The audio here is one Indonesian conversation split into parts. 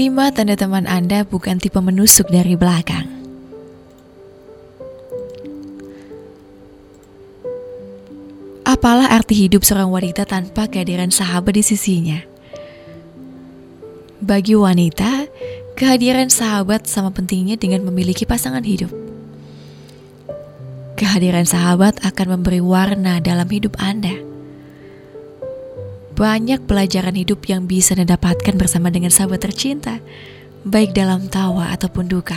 Lima tanda teman Anda bukan tipe menusuk dari belakang. Apalah arti hidup seorang wanita tanpa kehadiran sahabat di sisinya? Bagi wanita, kehadiran sahabat sama pentingnya dengan memiliki pasangan hidup. Kehadiran sahabat akan memberi warna dalam hidup Anda banyak pelajaran hidup yang bisa Anda dapatkan bersama dengan sahabat tercinta, baik dalam tawa ataupun duka.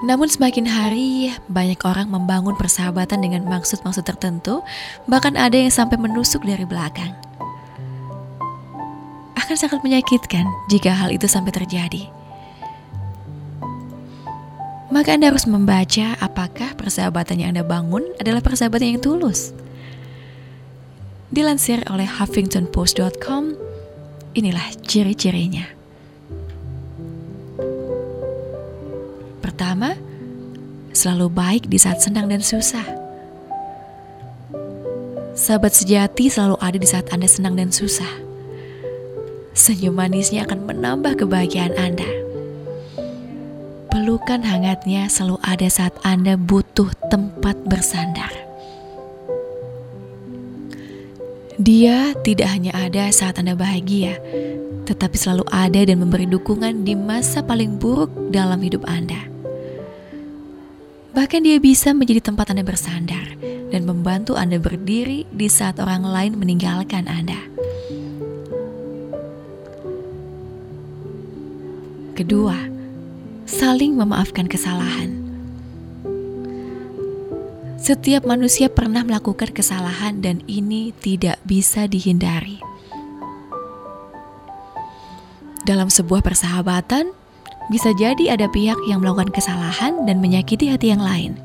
Namun semakin hari, banyak orang membangun persahabatan dengan maksud-maksud tertentu, bahkan ada yang sampai menusuk dari belakang. Akan sangat menyakitkan jika hal itu sampai terjadi. Maka Anda harus membaca apakah persahabatan yang Anda bangun adalah persahabatan yang tulus. Dilansir oleh HuffingtonPost.com, inilah ciri-cirinya. Pertama, selalu baik di saat senang dan susah. Sahabat sejati selalu ada di saat Anda senang dan susah. Senyum manisnya akan menambah kebahagiaan Anda. Pelukan hangatnya selalu ada saat Anda butuh tempat bersandar. Dia tidak hanya ada saat Anda bahagia, tetapi selalu ada dan memberi dukungan di masa paling buruk dalam hidup Anda. Bahkan dia bisa menjadi tempat Anda bersandar dan membantu Anda berdiri di saat orang lain meninggalkan Anda. Kedua, saling memaafkan kesalahan. Setiap manusia pernah melakukan kesalahan, dan ini tidak bisa dihindari. Dalam sebuah persahabatan, bisa jadi ada pihak yang melakukan kesalahan dan menyakiti hati yang lain.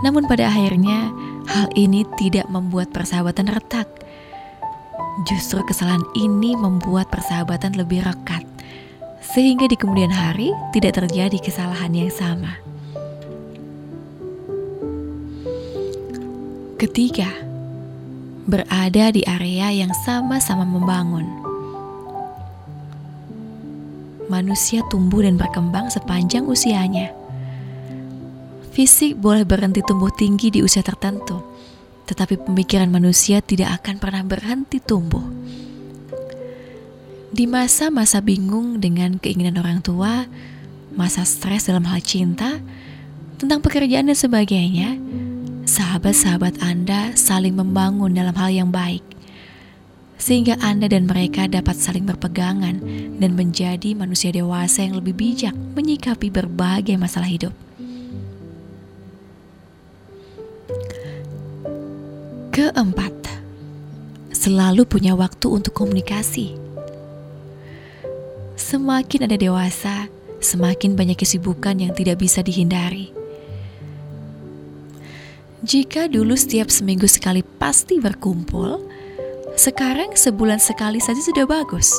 Namun, pada akhirnya hal ini tidak membuat persahabatan retak. Justru kesalahan ini membuat persahabatan lebih rekat, sehingga di kemudian hari tidak terjadi kesalahan yang sama. Ketiga, berada di area yang sama-sama membangun. Manusia tumbuh dan berkembang sepanjang usianya. Fisik boleh berhenti tumbuh tinggi di usia tertentu, tetapi pemikiran manusia tidak akan pernah berhenti tumbuh. Di masa-masa bingung dengan keinginan orang tua, masa stres dalam hal cinta, tentang pekerjaan dan sebagainya, sahabat-sahabat Anda saling membangun dalam hal yang baik, sehingga Anda dan mereka dapat saling berpegangan dan menjadi manusia dewasa yang lebih bijak menyikapi berbagai masalah hidup. Keempat, selalu punya waktu untuk komunikasi. Semakin Anda dewasa, semakin banyak kesibukan yang tidak bisa dihindari jika dulu setiap seminggu sekali pasti berkumpul, sekarang sebulan sekali saja sudah bagus.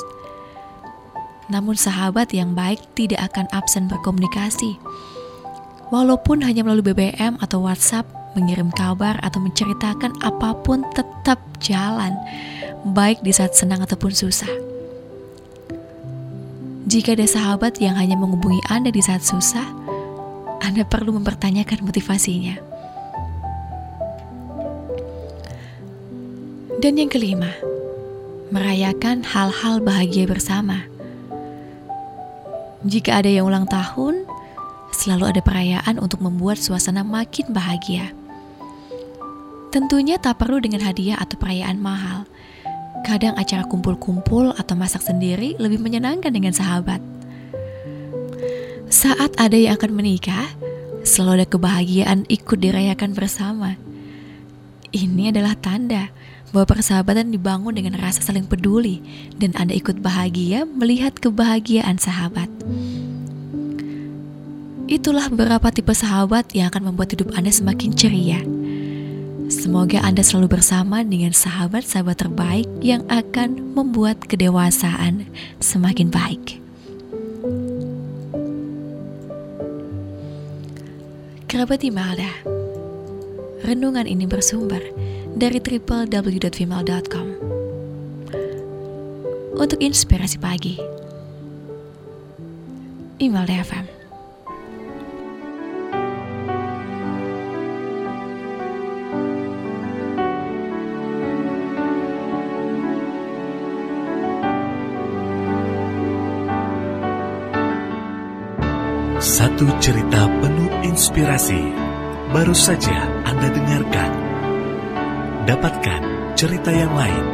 Namun sahabat yang baik tidak akan absen berkomunikasi. Walaupun hanya melalui BBM atau WhatsApp, mengirim kabar atau menceritakan apa pun tetap jalan, baik di saat senang ataupun susah. Jika ada sahabat yang hanya menghubungi Anda di saat susah, Anda perlu mempertanyakan motivasinya. Dan yang kelima, merayakan hal-hal bahagia bersama. Jika ada yang ulang tahun, selalu ada perayaan untuk membuat suasana makin bahagia. Tentunya tak perlu dengan hadiah atau perayaan mahal. Kadang acara kumpul-kumpul atau masak sendiri lebih menyenangkan dengan sahabat. Saat ada yang akan menikah, selalu ada kebahagiaan ikut dirayakan bersama. Ini adalah tanda bahwa persahabatan dibangun dengan rasa saling peduli dan Anda ikut bahagia melihat kebahagiaan sahabat. Itulah beberapa tipe sahabat yang akan membuat hidup Anda semakin ceria. Semoga Anda selalu bersama dengan sahabat-sahabat terbaik yang akan membuat kedewasaan semakin baik. Kerabat Imelda, renungan ini bersumber dari www.vimal.com untuk inspirasi pagi. Imelda FM. Satu cerita penuh inspirasi baru saja Anda dengarkan. Dapatkan cerita yang lain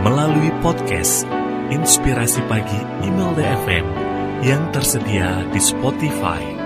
melalui podcast Inspirasi Pagi Email FM yang tersedia di Spotify.